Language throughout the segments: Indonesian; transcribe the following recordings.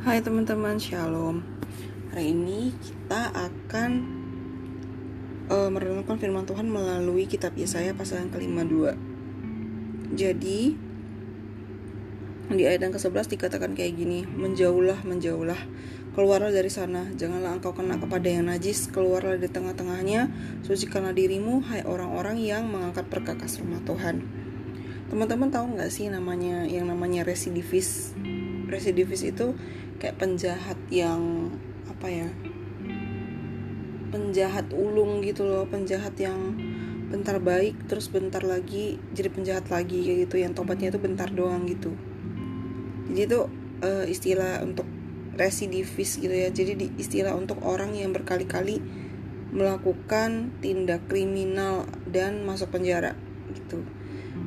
Hai teman-teman, Shalom. Hari ini kita akan uh, merenungkan firman Tuhan melalui kitab Yesaya pasal yang kelima dua. Jadi di ayat yang ke-11 dikatakan kayak gini, menjauhlah, menjauhlah, keluarlah dari sana, janganlah engkau kena kepada yang najis, keluarlah di tengah-tengahnya, sucikanlah dirimu, hai orang-orang yang mengangkat perkakas rumah Tuhan. Teman-teman tahu nggak sih namanya yang namanya residivis? Residivis itu kayak penjahat yang apa ya penjahat ulung gitu loh penjahat yang bentar baik terus bentar lagi jadi penjahat lagi kayak gitu. Yang tobatnya itu bentar doang gitu. Jadi itu uh, istilah untuk residivis gitu ya. Jadi di, istilah untuk orang yang berkali-kali melakukan tindak kriminal dan masuk penjara gitu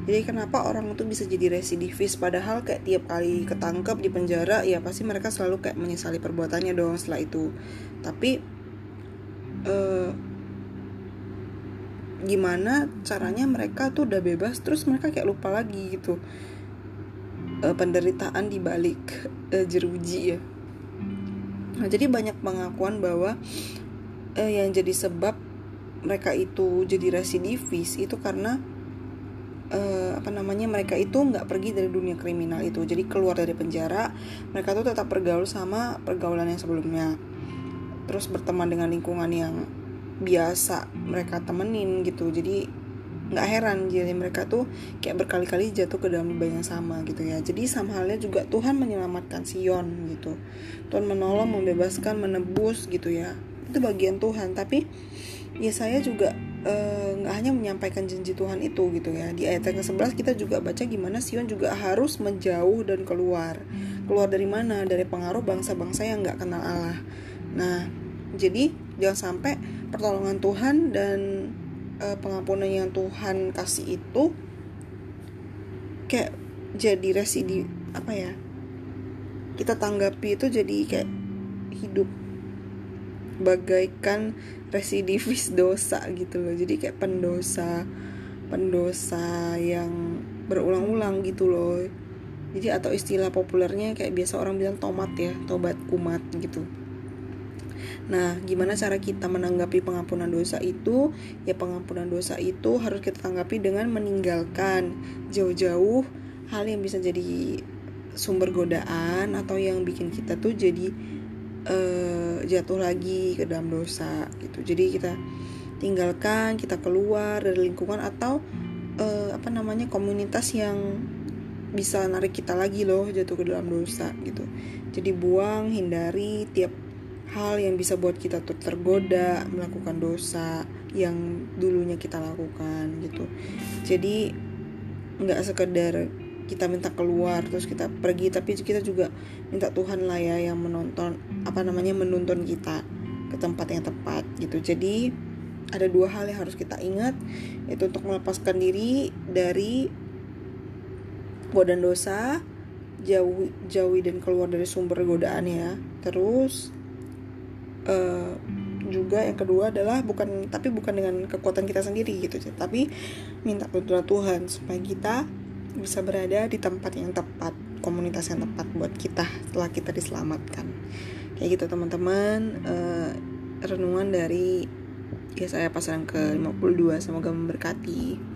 jadi kenapa orang itu bisa jadi residivis? Padahal kayak tiap kali ketangkep di penjara ya pasti mereka selalu kayak menyesali perbuatannya dong setelah itu. Tapi uh, gimana caranya mereka tuh udah bebas terus mereka kayak lupa lagi gitu. Uh, penderitaan di balik uh, jeruji ya. Nah jadi banyak pengakuan bahwa uh, yang jadi sebab mereka itu jadi residivis itu karena uh, apa namanya mereka itu nggak pergi dari dunia kriminal itu. Jadi keluar dari penjara mereka tuh tetap bergaul sama pergaulan yang sebelumnya. Terus berteman dengan lingkungan yang biasa mereka temenin gitu. Jadi nggak heran jadi mereka tuh kayak berkali-kali jatuh ke dalam lubang yang sama gitu ya. Jadi sama halnya juga Tuhan menyelamatkan Sion gitu. Tuhan menolong membebaskan menebus gitu ya. Itu bagian Tuhan. Tapi ya saya juga nggak uh, hanya menyampaikan janji Tuhan itu gitu ya. Di ayat yang ke-11 kita juga baca gimana Sion juga harus menjauh dan keluar. Keluar dari mana? Dari pengaruh bangsa-bangsa yang nggak kenal Allah. Nah jadi jangan sampai pertolongan Tuhan dan uh, pengampunan yang Tuhan kasih itu kayak jadi residi apa ya kita tanggapi itu jadi kayak hidup bagaikan residivis dosa gitu loh. Jadi kayak pendosa pendosa yang berulang-ulang gitu loh. Jadi atau istilah populernya kayak biasa orang bilang tomat ya tobat kumat gitu. Nah, gimana cara kita menanggapi pengampunan dosa itu? Ya, pengampunan dosa itu harus kita tanggapi dengan meninggalkan jauh-jauh hal yang bisa jadi sumber godaan atau yang bikin kita tuh jadi uh, jatuh lagi ke dalam dosa gitu. Jadi kita tinggalkan kita keluar dari lingkungan atau uh, apa namanya komunitas yang bisa narik kita lagi loh jatuh ke dalam dosa gitu. Jadi buang hindari tiap hal yang bisa buat kita tuh tergoda melakukan dosa yang dulunya kita lakukan gitu. Jadi nggak sekedar kita minta keluar terus kita pergi tapi kita juga minta Tuhan lah ya yang menonton apa namanya menuntun kita ke tempat yang tepat gitu. Jadi ada dua hal yang harus kita ingat yaitu untuk melepaskan diri dari godaan dosa jauh jauhi dan keluar dari sumber godaan ya. Terus uh, juga yang kedua adalah bukan tapi bukan dengan kekuatan kita sendiri gitu tapi minta tuntunan Tuhan supaya kita bisa berada di tempat yang tepat komunitas yang tepat buat kita setelah kita diselamatkan kayak gitu teman-teman. Uh, renungan dari ya saya pasal yang ke 52 semoga memberkati